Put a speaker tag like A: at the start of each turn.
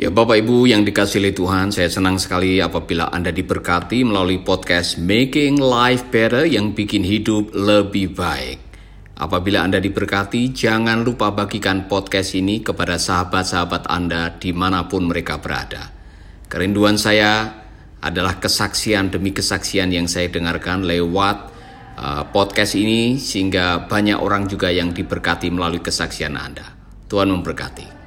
A: Ya Bapak Ibu yang dikasih oleh Tuhan, saya senang sekali apabila Anda diberkati melalui podcast Making Life Better yang bikin hidup lebih baik. Apabila Anda diberkati, jangan lupa bagikan podcast ini kepada sahabat-sahabat Anda di mana pun mereka berada. Kerinduan saya adalah kesaksian demi kesaksian yang saya dengarkan lewat uh, podcast ini sehingga banyak orang juga yang diberkati melalui kesaksian Anda. Tuhan memberkati.